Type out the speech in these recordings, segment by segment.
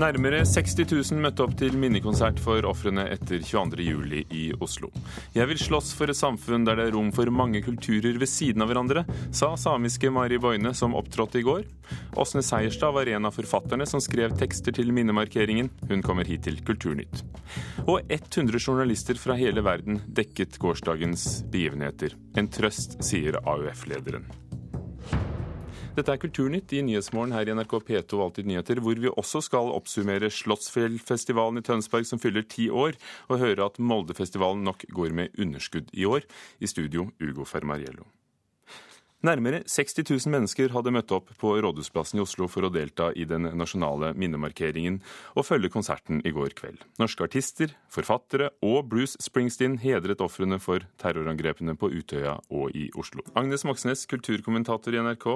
Nærmere 60 000 møtte opp til minnekonsert for ofrene etter 22.07. i Oslo. Jeg vil slåss for et samfunn der det er rom for mange kulturer ved siden av hverandre, sa samiske Mari Boine, som opptrådte i går. Åsne Seierstad var en av forfatterne som skrev tekster til minnemarkeringen. Hun kommer hit til Kulturnytt. Og 100 journalister fra hele verden dekket gårsdagens begivenheter. En trøst, sier AUF-lederen. Dette er Kulturnytt i Nyhetsmorgen her i NRK P2 og Alltid nyheter, hvor vi også skal oppsummere Slottsfjellfestivalen i Tønsberg som fyller ti år, og høre at Moldefestivalen nok går med underskudd i år. I studio Ugo Fermariello. Nærmere 60 000 mennesker hadde møtt opp på Rådhusplassen i Oslo for å delta i den nasjonale minnemarkeringen og følge konserten i går kveld. Norske artister, forfattere og Bruce Springsteen hedret ofrene for terrorangrepene på Utøya og i Oslo. Agnes Moxnes, kulturkommentator i NRK.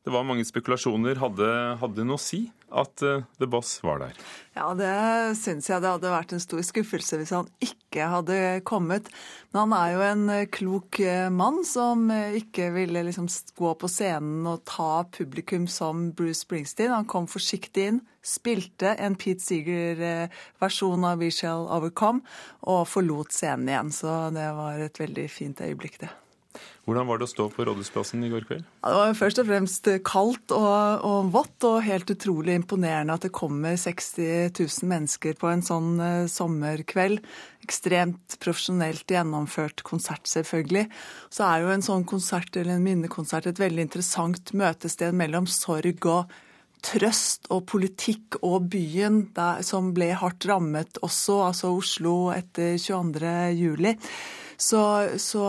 Det var mange spekulasjoner. Hadde, hadde noe å si at uh, The Boss var der? Ja, det syns jeg det hadde vært en stor skuffelse hvis han ikke hadde kommet. Men han er jo en eh, klok eh, mann som ikke ville liksom gå på scenen og ta publikum som Bruce Springsteen. Han kom forsiktig inn, spilte en Pete Seeger-versjon av We Shall Overcome og forlot scenen igjen. Så det var et veldig fint øyeblikk, det. Hvordan var det å stå på Rådhusplassen i går kveld? Det var først og fremst kaldt og, og, vått, og helt utrolig imponerende at det kommer 60 000 mennesker på en sånn uh, sommerkveld. Ekstremt profesjonelt gjennomført konsert, selvfølgelig. Så er jo en sånn konsert eller en minnekonsert et veldig interessant møtested mellom sorg og trøst og politikk og byen der, som ble hardt rammet også, altså Oslo etter 22. juli. Så, så,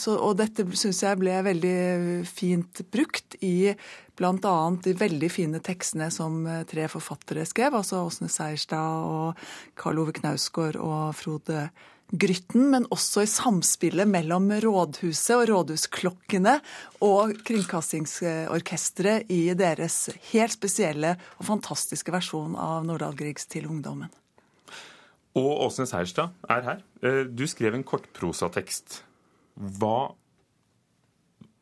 så, og dette syns jeg ble veldig fint brukt i bl.a. de veldig fine tekstene som eh, tre forfattere skrev, altså Åsne Seierstad og Karl Ove Knausgård og Frode Grytten, men også i samspillet mellom rådhuset og rådhusklokkene og Kringkastingsorkesteret i deres helt spesielle og fantastiske versjon av Nordahl Griegs Til ungdommen. Og Åsnes Heierstad er her. Eh, du skrev en kortprosatekst. Hva,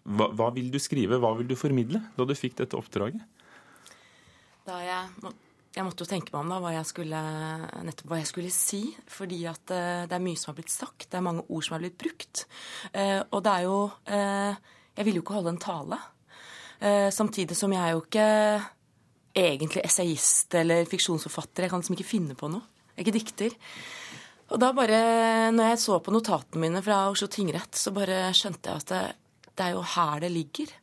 hva, hva vil du skrive, hva vil du formidle, da du fikk dette oppdraget? Da jeg, jeg måtte jo tenke meg om da, hva jeg skulle, nettopp hva jeg skulle si. Fordi at uh, det er mye som har blitt sagt, det er mange ord som har blitt brukt. Uh, og det er jo Jeg ville jo ikke holde en tale. samtidig som jeg er jo ikke egentlig essayist eller fiksjonsforfatter. Jeg kan liksom ikke finne på noe. Ikke dikter. Og da bare, når jeg så på notatene mine fra Oslo tingrett, så bare skjønte jeg at det, det er jo her det ligger.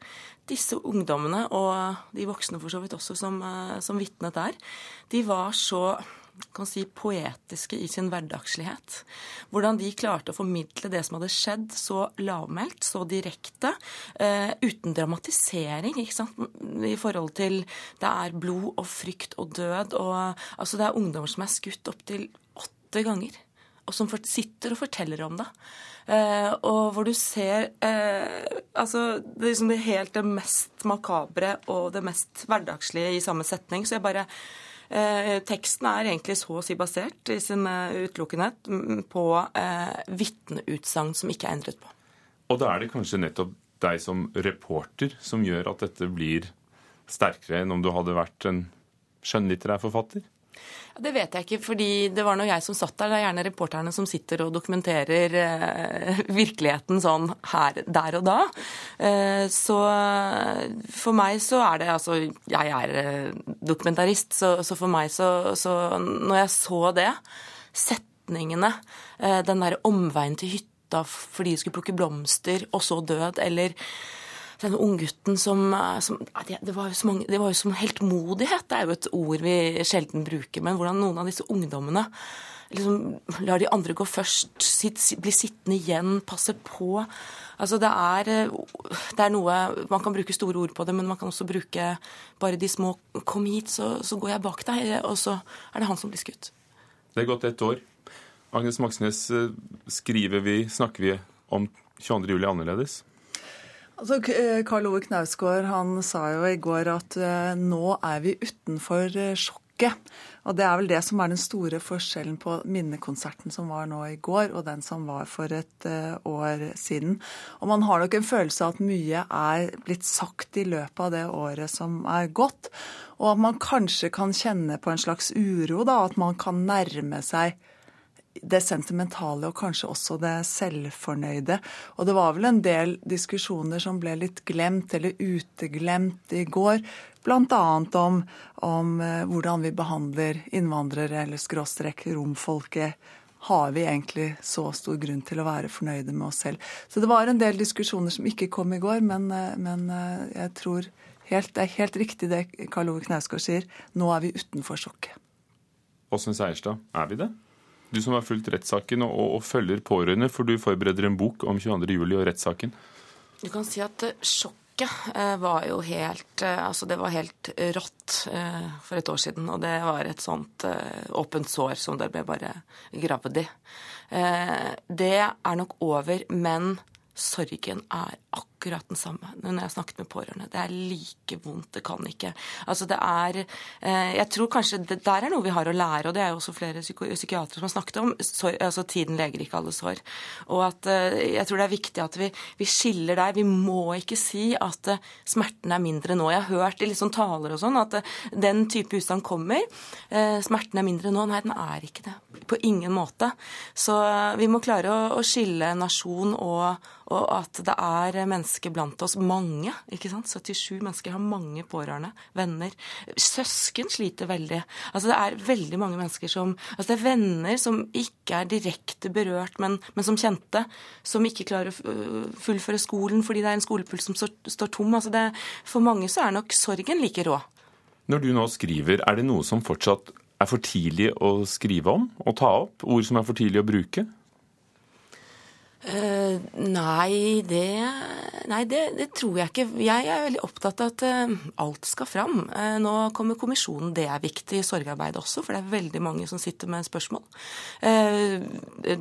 Disse ungdommene, og de voksne for så vidt også som, eh, som vitnet der, de var så kan si, poetiske i sin hverdagslighet. Hvordan de klarte å formidle det som hadde skjedd, så lavmælt, så direkte, uh, uten dramatisering. ikke sant? I forhold til det er blod og frykt og død. og altså Det er ungdommer som er skutt opptil åtte ganger, og som sitter og forteller om det. Eh, og hvor du ser eh, altså det, liksom det helt det mest makabre og det mest hverdagslige i samme setning. Så jeg bare teksten er egentlig så å si basert i sin eh, utelukkenhet på eh, vitneutsagn som ikke er endret på. Og da er det kanskje nettopp deg som reporter som gjør at dette blir sterkere enn om du hadde vært en skjønnlitterær forfatter? Det vet jeg ikke, fordi det var nå jeg som satt der. Det er gjerne reporterne som sitter og dokumenterer eh, virkeligheten sånn her, der og da. Eh, så for meg så er det Altså, jeg er eh, dokumentarist, så, for meg så, så, Når jeg så det, setningene, eh, den derre omveien til hytta fordi de skulle plukke blomster, og så død, eller denne unggutten som, eh, som det, var jo så mange, det var jo som heltmodighet. Det er jo et ord vi sjelden bruker. Men hvordan noen av disse ungdommene liksom lar de andre gå først, sitt, bli sittende igjen, passe på. Altså det er, eh, det er, noe Man kan bruke store ord på det, men man kan også bruke bare de små 'Kom hit, så, så går jeg bak deg', og så er det han som blir skutt. Det er gått ett år. Agnes Moxnes, eh, skriver vi, snakker vi om 22. juli annerledes? Altså, Karl Ove Knausgård han sa jo i går at uh, nå er vi utenfor uh, sjokket. Og det er vel det som er den store forskjellen på minnekonserten som var nå i går, og den som var for et år siden. Og man har nok en følelse av at mye er blitt sagt i løpet av det året som er gått. Og at man kanskje kan kjenne på en slags uro, da, at man kan nærme seg det sentimentale og kanskje også det selvfornøyde. Og det var vel en del diskusjoner som ble litt glemt eller uteglemt i går. Bl.a. om, om eh, hvordan vi behandler innvandrere eller skråstrek romfolket. Har vi egentlig så stor grunn til å være fornøyde med oss selv? Så det var en del diskusjoner som ikke kom i går, men, eh, men eh, jeg tror helt, det er helt riktig det Karl Ove Knausgård sier. Nå er vi utenfor sjokket. Åsne Seierstad, er vi det? Du som har fulgt rettssaken og, og, følger pårørende, for du forbereder en bok om 22.07. og rettssaken. Du kan si at sjokket eh, var jo helt eh, Altså, det var helt rått eh, for et år siden. Og det var et sånt åpent sår som det ble bare gravd i. Det er nok over, men sorgen er akkurat den samme når jeg snakket med pårørende. Det er like vondt. Det kan ikke Altså, det er eh, Jeg tror kanskje det der er noe vi har å lære, og det er jo også flere psykiatere som har snakket om. Så, altså, tiden leger ikke alle sår. Og at eh, jeg tror det er viktig at vi, vi skiller der. Vi må ikke si at uh, smerten er mindre nå. Jeg har hørt i liksom taler og sånn at den type ustand kommer. Smerten er mindre nå. Nei, den er ikke det. På ingen måte. Så vi må klare å, å skille nasjon og og at det er mennesker blant oss, mange, ikke sant? 77 mennesker har mange pårørende, venner. Søsken sliter veldig. Altså det er veldig mange mennesker som Altså det er venner som ikke er direkte berørt, men, men som kjente, som ikke klarer å fullføre skolen fordi det er en skolepuls som står tom. Altså det, for mange så er nok sorgen like rå. Når du nå skriver, er det noe som fortsatt er for tidlig å skrive om og ta opp? Ord som er for tidlig å bruke? Uh, nei, det, nei det, det, tror jeg ikke. Jeg er veldig opptatt av at uh, alt skal fram. Uh, nå kommer kommisjonen. Det er viktig i sorgarbeidet også, for det er veldig mange som sitter med spørsmål.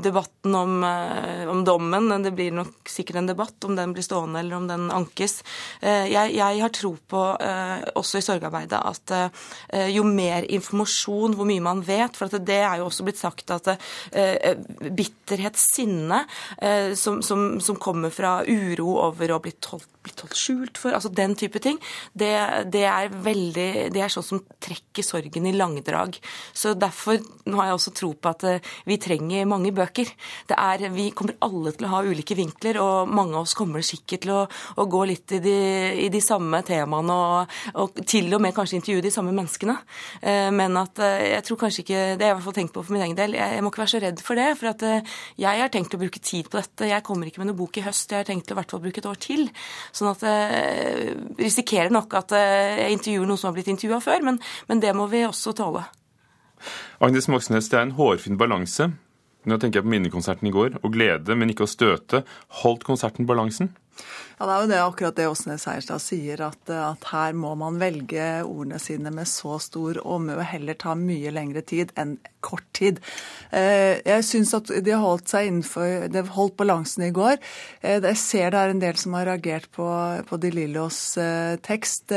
debatten om, om, dommen, det blir nok sikkert en debatt om den blir stående eller om den ankes. Jeg, jeg, har tro på, også i sorgarbeidet, at jo mer informasjon, hvor mye man vet For det er jo også blitt sagt at bitterhet, sinne Eh, som, som, som, kommer fra uro over å bli holdt, holdt skjult for, altså den type ting, det, det, er veldig, det er sånn som trekker sorgen i langdrag. Så Derfor har jeg også tro på at eh, vi trenger mange bøker. Det er, Vi kommer alle til å ha ulike vinkler, og mange av oss kommer sikkert til å, å gå litt i de, i de samme temaene og, og, til og med kanskje intervjue de samme menneskene. Eh, men at jeg tror kanskje ikke Det har jeg i hvert fall tenkt på for min egen del. Jeg, jeg må ikke være så redd for det. For at jeg har tenkt å bruke tid på dette. Jeg kommer ikke med noen bok i høst. Jeg har tenkt å hvert fall bruke et år til. Sånn at jeg eh, risikerer nok at eh, jeg intervjuer noen som har blitt intervjua før, men, men, det må vi også tåle. Agnes Moxnes, det er en hårfin balanse. Nå tenker jeg på minnekonserten i går. Å glede, men ikke å støte. Holdt konserten balansen? Ja, Det er jo det akkurat det Åsne Seierstad sier, at, at, her må man velge ordene sine med så stor omhu og heller ta mye lengre tid enn kort tid. Eh, jeg syns at de holdt seg innenfor De holdt balansen i går. Eh, jeg ser det er en del som har reagert på, på De Lillos eh, tekst.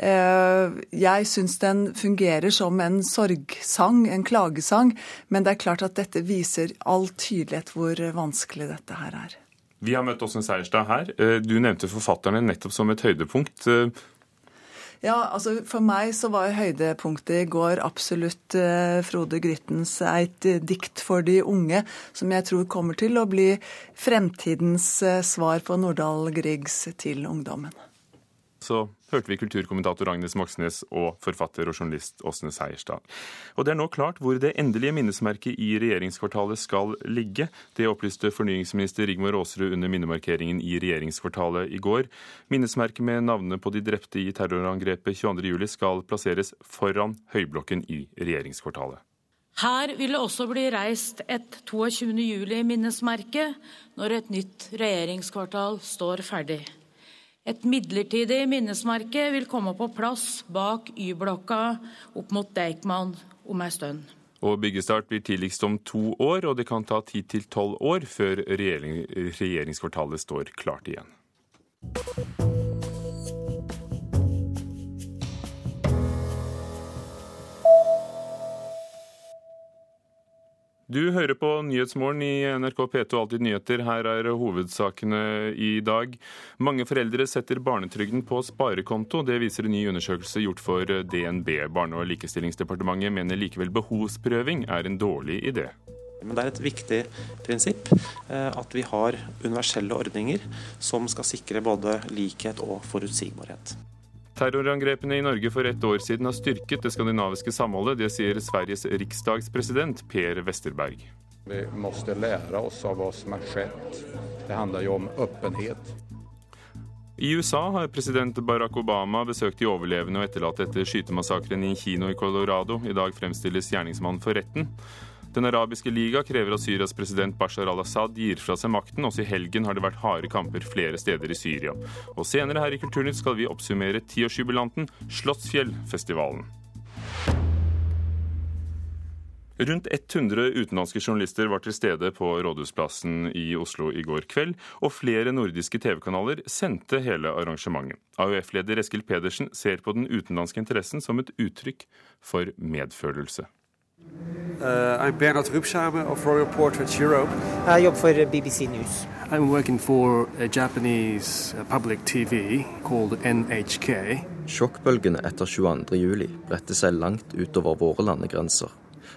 Jeg syns den fungerer som en sorgsang, en klagesang, men det er klart at dette viser all tydelighet hvor vanskelig dette her er. Vi har møtt Åsne Seierstad her. Eh, du nevnte forfatterne nettopp som et høydepunkt. Eh, ja, altså For meg så var høydepunktet i går absolutt eh, Frode Gryttens eit dikt for de unge, som jeg tror kommer til å bli fremtidens svar på Nordahl Griegs til ungdommen. Så hørte vi kulturkommentator Agnes Moxnes og forfatter og journalist Åsne Seierstad. Og Det er nå klart hvor det endelige minnesmerket i regjeringskvartalet skal ligge. Det opplyste fornyingsminister Rigmor Aasrud under minnemarkeringen i regjeringskvartalet i går. Minnesmerket med navnene på de drepte i terrorangrepet 22.07 skal plasseres foran Høyblokken i regjeringskvartalet. Her vil det også bli reist et 22. juli-minnesmerke når et nytt regjeringskvartal står ferdig. Et midlertidig minnesmerke vil komme på plass bak Y-blokka opp mot Deichman om ei stund. Og Byggestart blir tidligst om to år, og det kan ta ti til tolv år før regjering, regjeringskvartalet står klart igjen. Du hører på Nyhetsmorgen i NRK P2 Alltid nyheter. Her er hovedsakene i dag. Mange foreldre setter barnetrygden på sparekonto. Det viser en ny undersøkelse gjort for DNB. Barne- og likestillingsdepartementet mener likevel behovsprøving er en dårlig idé. Men det er et viktig prinsipp eh, at vi har universelle ordninger som skal sikre både likhet og forutsigbarhet. Terrorangrepene i Norge for ett år siden har styrket det skandinaviske samholdet. Det sier Sveriges riksdagspresident Per Westerberg. Vi må lære oss av hva som har skjedd. Det handler jo om åpenhet. I USA har president Barack Obama besøkt de overlevende og etterlatte etter skytemassakren i en kino i Colorado. I dag fremstilles gjerningsmannen for retten. Den arabiske liga krever at Syrias president Bashar al-Assad gir fra seg makten. Også i helgen har det vært harde kamper flere steder i Syria. Og senere her i Kulturnytt skal vi oppsummere tiårsjubilanten Slottsfjellfestivalen. Rundt 100 utenlandske journalister var til stede på Rådhusplassen i Oslo i går kveld, og flere nordiske TV-kanaler sendte hele arrangementet. AUF-leder Eskil Pedersen ser på den utenlandske interessen som et uttrykk for medfølelse. Uh, I'm Bernard Rupsame of Royal Portraits Europe. Jeg jobber for BBC News. I'm working for a Japanese uh, public TV called NHK. Sjokkbølgene etter 22.07 bredte seg langt utover våre landegrenser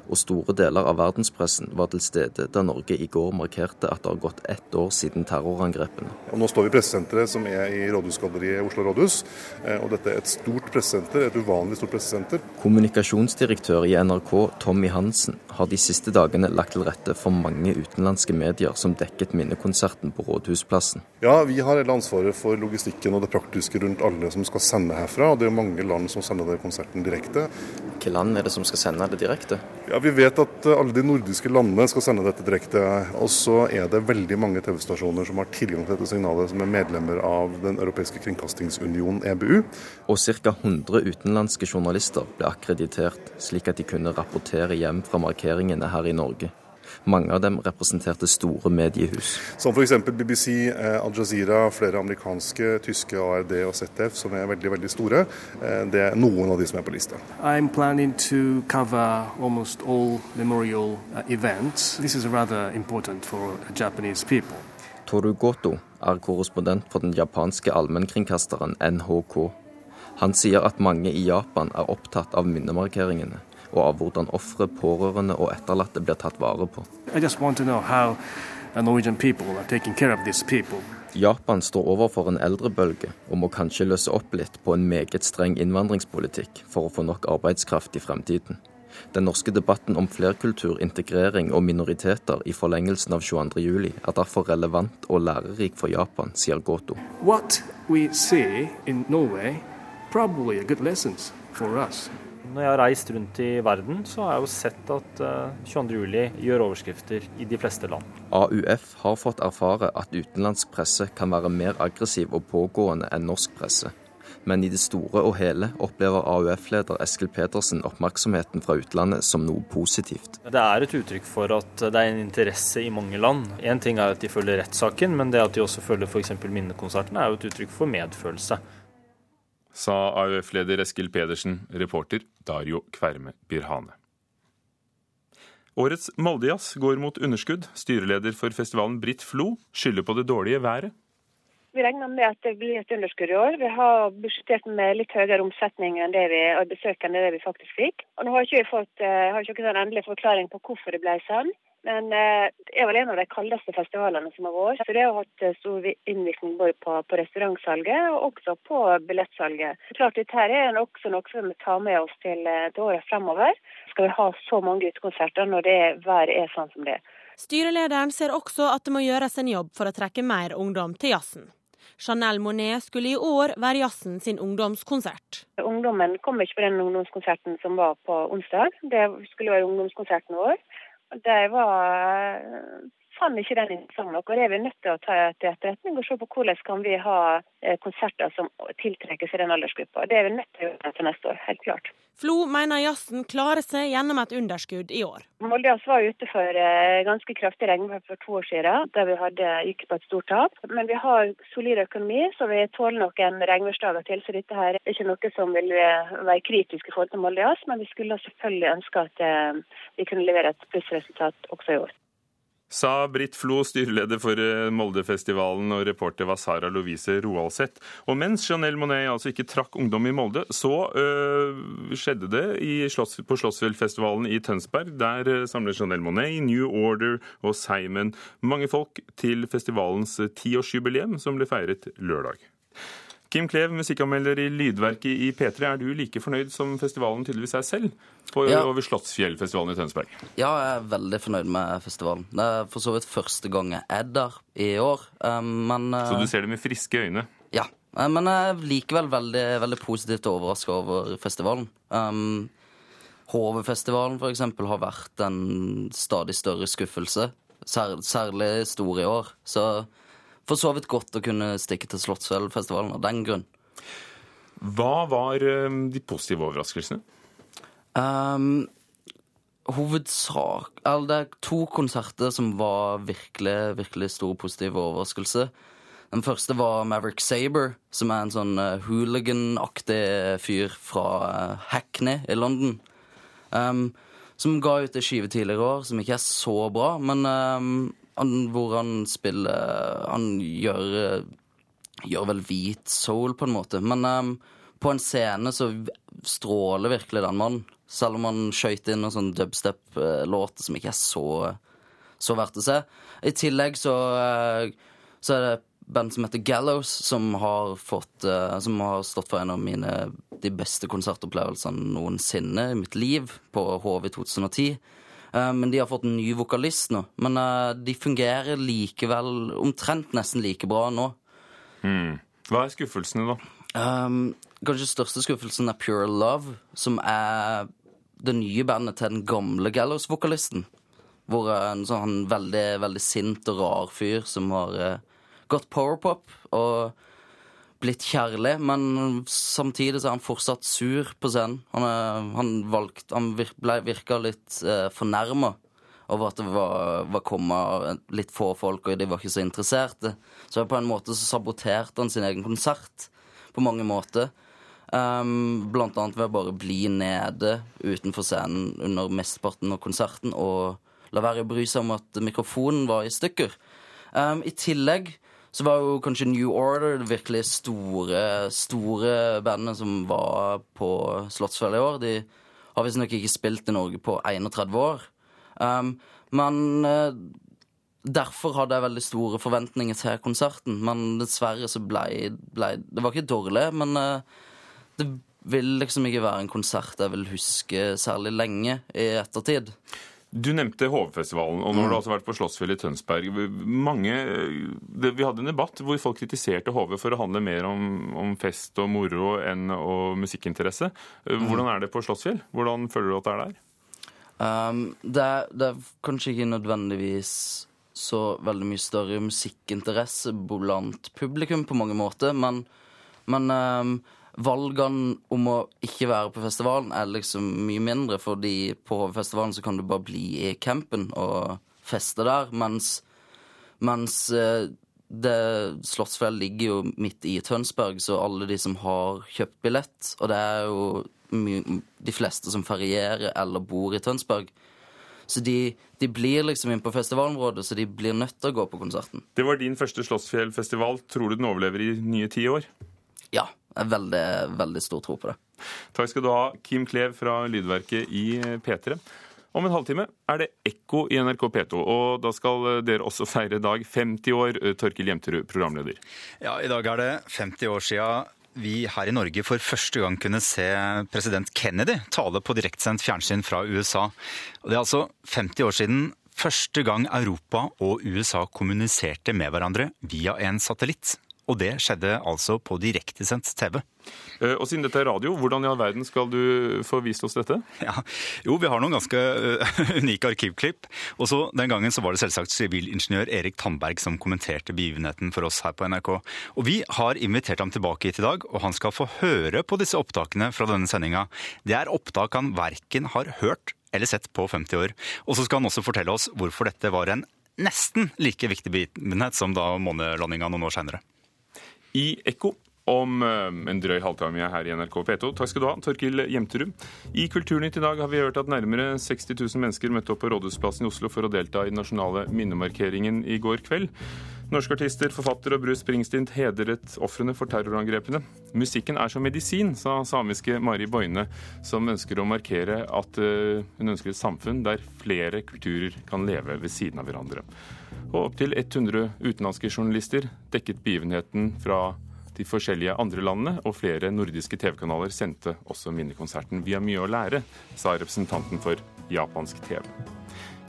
og store deler av verdenspressen var til stede da Norge i går markerte at det har gått ett år siden terrorangrepene. Og nå står vi i pressesenteret som er i Rådhusgalleriet Oslo rådhus. Eh, og dette er et stort pressesenter, et uvanlig stort pressesenter. Kommunikasjonsdirektør i NRK, Tommy Hansen, har de siste dagene lagt til rette for mange utenlandske medier som dekket minnekonserten på Rådhusplassen. Ja, vi har hele ansvaret for logistikken og det praktiske rundt alle som skal sende herfra. Og det er mange land som sender den konserten direkte. Hvilke land er det som skal sende det direkte? Ja, Vi vet at eh, alle de nordiske landene skal sende dette direkte. Og så er det veldig mange TV-stasjoner som har tilgang til dette signalet, som er medlemmer av Den europeiske kringkastingsunionen, EBU. Og ca. 100 utenlandske journalister ble akkreditert, slik at de kunne rapportere hjem fra markeringene her i Norge. Mange av dem representerte store mediehus. Som f.eks. BBC, eh, Al Jazeera, flere amerikanske, tyske ARD og ZF, som er veldig veldig store. Eh, det er noen av de som er på lista. I'm planning to cover almost all memorial uh, events. This is rather important for Japanese people. Toru Goto er korrespondent for den japanske allmennkringkasteren NHK. Han sier at mange i Japan er opptatt av minnemarkeringene og av hvordan ofre, pårørende og etterlatte blir tatt vare på. Japan står overfor en eldrebølge og må kanskje løse opp litt på en meget streng innvandringspolitikk for å få nok arbeidskraft i fremtiden. Den norske debatten om flerkultur, integrering og minoriteter i forlengelsen av 22.07 er derfor relevant og lærerik for Japan, sier Goto. What we see in Norway, probably a good lessons for us. Når jeg har reist rundt i verden, så har jeg jo sett at 22.07 eh, gjør overskrifter i de fleste land. AUF har fått erfare at utenlandsk presse kan være mer aggressiv og pågående enn norsk presse. Men i det store og hele opplever AUF-leder Eskil Pedersen oppmerksomheten fra utlandet som noe positivt. Det er et uttrykk for at det er en interesse i mange land. Én ting er at de følger rettssaken, men det at de også følger f.eks. minnekonserten er jo et uttrykk for medfølelse sa AUF-leder Eskil Pedersen, reporter Dario Kverme Birhane. Årets Moldejazz går mot underskudd. Styreleder for festivalen Britt Flo skylder på det dårlige været. Vi regner med at det blir et underskudd i år. Vi har budsjettert med litt høyere omsetning enn det vi, og besøk enn det vi faktisk fikk. Og nå har ikke vi fått, eh, har ikke en endelig forklaring på hvorfor det ble sånn. Men eh, det er vel en av de kaldeste festivalene som har vært. Så det har hatt eh, stor innvirkning både på, på, restaurantsalget og også på billettsalget. Klart Dette her er også noe som vi tar med oss til, eh, til året fremover. Skal vi ha så mange utekonserter når det været er sånn som det er. Styrelederen ser også at det må gjøres en jobb for å trekke mer ungdom til jazzen. Chanel Monet skulle i år være jazzen sin ungdomskonsert. Ungdommen kom ikke på den ungdomskonserten som var på onsdag. Det skulle være ungdomskonserten vår. De var fant ikke den interessant nok. og Det er vi nødt til å ta til etterretning og se på hvordan kan vi ha eh, konserter som tiltrekker seg den aldersgruppa. Det er vi nødt til å gjøre til neste år, helt klart. Flo mener jazzen klarer seg gjennom et underskudd i år. Moldejazz var ute for eh, ganske kraftig regnvær for to år siden, der vi hadde, gikk på et stort tap. Men vi har solid økonomi, så vi tåler noen regnværsdager til. Så dette her er ikke noe som vil eh, være kritisk i forhold til Moldejazz, men vi skulle selvfølgelig ønske at vi kunne levere et plussresultat også i år. Sa Britt Flo, styreleder for eh, Moldefestivalen, og reporter var Sara Lovise Roaldseth. Og mens Chanel Monet altså ikke trakk ungdom i Molde, så øh, skjedde det Slotts, på Slottsfjellfestivalen i Tønsberg. Der øh, samler Chanel Monet, New Order og Simon mange folk til festivalens tiårsjubileum, som ble feiret lørdag. Kim Klev, musikkanmelder i Lydverket i P3. Er du like fornøyd som festivalen tydeligvis er selv på, ja. over Slottsfjellfestivalen i Tønsberg? Ja, jeg er veldig fornøyd med festivalen. Det er for så vidt første gang jeg er der i år. Um, men, så du ser det med friske øyne? Ja. Uh, men jeg er likevel veldig, veldig positivt overraska over festivalen. Um, HV-festivalen f.eks. har vært en stadig større skuffelse. Særlig stor i år. Så for så vidt godt å kunne stikke til Slottsfjellfestivalen av den grunn. Hva var um, de positive overraskelsene? Um, hovedsak Eller det er to konserter som var virkelig, virkelig stor positiv overraskelse. Den første var Maverick Saber, som er en sånn uh, hooligan-aktig fyr fra uh, Hackney i London. Um, som ga ut en skive tidligere i år som ikke er så bra, men um, han, hvor han spiller Han gjør, gjør vel hvit soul, på en måte. Men um, på en scene så stråler virkelig den mannen. Selv om han skøyt inn noen sånn dubstep-låter som ikke er så, så verdt å se. I tillegg så, uh, så er det band som heter Gallows, som har, fått, uh, som har stått for en av mine de beste konsertopplevelsene noensinne i mitt liv, på HV 2010. Eh, men de har fått en ny vokalist nå. Men eh, de fungerer likevel omtrent nesten like bra nå. Mm. Hva er skuffelsene, da? Um, kanskje største skuffelsen er Pure Love, som er det nye bandet til den gamle Gallows-vokalisten. Hvor en sånn veldig, veldig sint og rar fyr som har gått powerpop. Og blitt kjærlig, men samtidig så er han fortsatt sur på scenen. Han, er, han, valgt, han ble, virka litt eh, fornærma over at det var, var kommet litt få folk, og de var ikke så interesserte. Så på en måte så saboterte han sin egen konsert på mange måter. Um, blant annet ved å bare bli nede utenfor scenen under mesteparten av konserten og la være å bry seg om at mikrofonen var i stykker. Um, I tillegg så var jo kanskje New Order det virkelig store, store bandet som var på Slottsfjell i år. De har visstnok ikke spilt i Norge på 31 år. Um, men uh, derfor hadde jeg veldig store forventninger til konserten. Men dessverre så ble, ble Det var ikke dårlig, men uh, det vil liksom ikke være en konsert jeg vil huske særlig lenge i ettertid. Du nevnte HV-festivalen, og nå har du mm. altså vært på Slottsfjell i Tønsberg. Mange, det, vi hadde en debatt hvor folk kritiserte HV for å handle mer om, om fest og moro enn og musikkinteresse. Mm. Hvordan er det på Slottsfjell? Hvordan føler du at det er der? Um, det, er, det, er, kanskje ikke nødvendigvis så veldig mye større musikkinteresse blant publikum på mange måter, men, men um, valgene om å ikke være på festivalen er liksom mye mindre, fordi på HV-festivalen så kan du bare bli i campen og feste der, mens, mens eh, det Slottsfjell ligger jo midt i Tønsberg, så alle de som har kjøpt billett, og det er jo de fleste som ferierer eller bor i Tønsberg, så de, de blir liksom inn på festivalområdet, så de blir nødt til å gå på konserten. Det var din første Slottsfjellfestival. Tror du den overlever i nye ti år? Ja. Jeg har veldig, veldig stor tro på det. Takk skal du ha, Kim Klev fra Lydverket i P3. Om en halvtime er det Ekko i NRK P2, og da skal dere også feire dag 50 år, Torkil Jemterud, programleder. Ja, i dag er det 50 år sia vi her i Norge for første gang kunne se president Kennedy tale på direktsendt fjernsyn fra USA. Og det er altså 50 år siden første gang Europa og USA kommuniserte med hverandre via en satellitt. Og det skjedde altså på direktesendt TV. Eh, og siden dette er radio, hvordan i all verden skal du få vist oss dette? Ja, jo, vi har noen ganske uh, unike arkivklipp. Og så Den gangen så var det selvsagt sivilingeniør Erik Tandberg som kommenterte begivenheten for oss her på NRK. Og Vi har invitert ham tilbake hit i dag, og han skal få høre på disse opptakene fra denne sendinga. Det er opptak han verken har hørt eller sett på 50 år. Og så skal han også fortelle oss hvorfor dette var en nesten like viktig begivenhet som da månelandinga noen år seinere i Ekko om eh, en drøy halvtime her i NRK P2. Takk skal du ha, Torkil Jemterud. I Kulturnytt i dag har vi hørt at nærmere 60 000 mennesker møtte opp på Rådhusplassen i Oslo for å delta i den nasjonale minnemarkeringen i går kveld. Norske artister, forfatter og Bruce Springsteen hedret ofrene for terrorangrepene. Musikken er som medisin, sa samiske Mari Boine, som ønsker å markere at eh, hun ønsker et samfunn der flere kulturer kan leve ved siden av hverandre. Og opptil 100 utenlandske journalister dekket begivenheten fra de forskjellige andre landene, og flere nordiske TV-kanaler sendte også minnekonserten. Vi har mye å lære, sa representanten for japansk TV.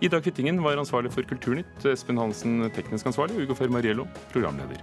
Ida Kvittingen var ansvarlig for Kulturnytt, Espen Hansen teknisk ansvarlig, og Ugo Fermariello programleder.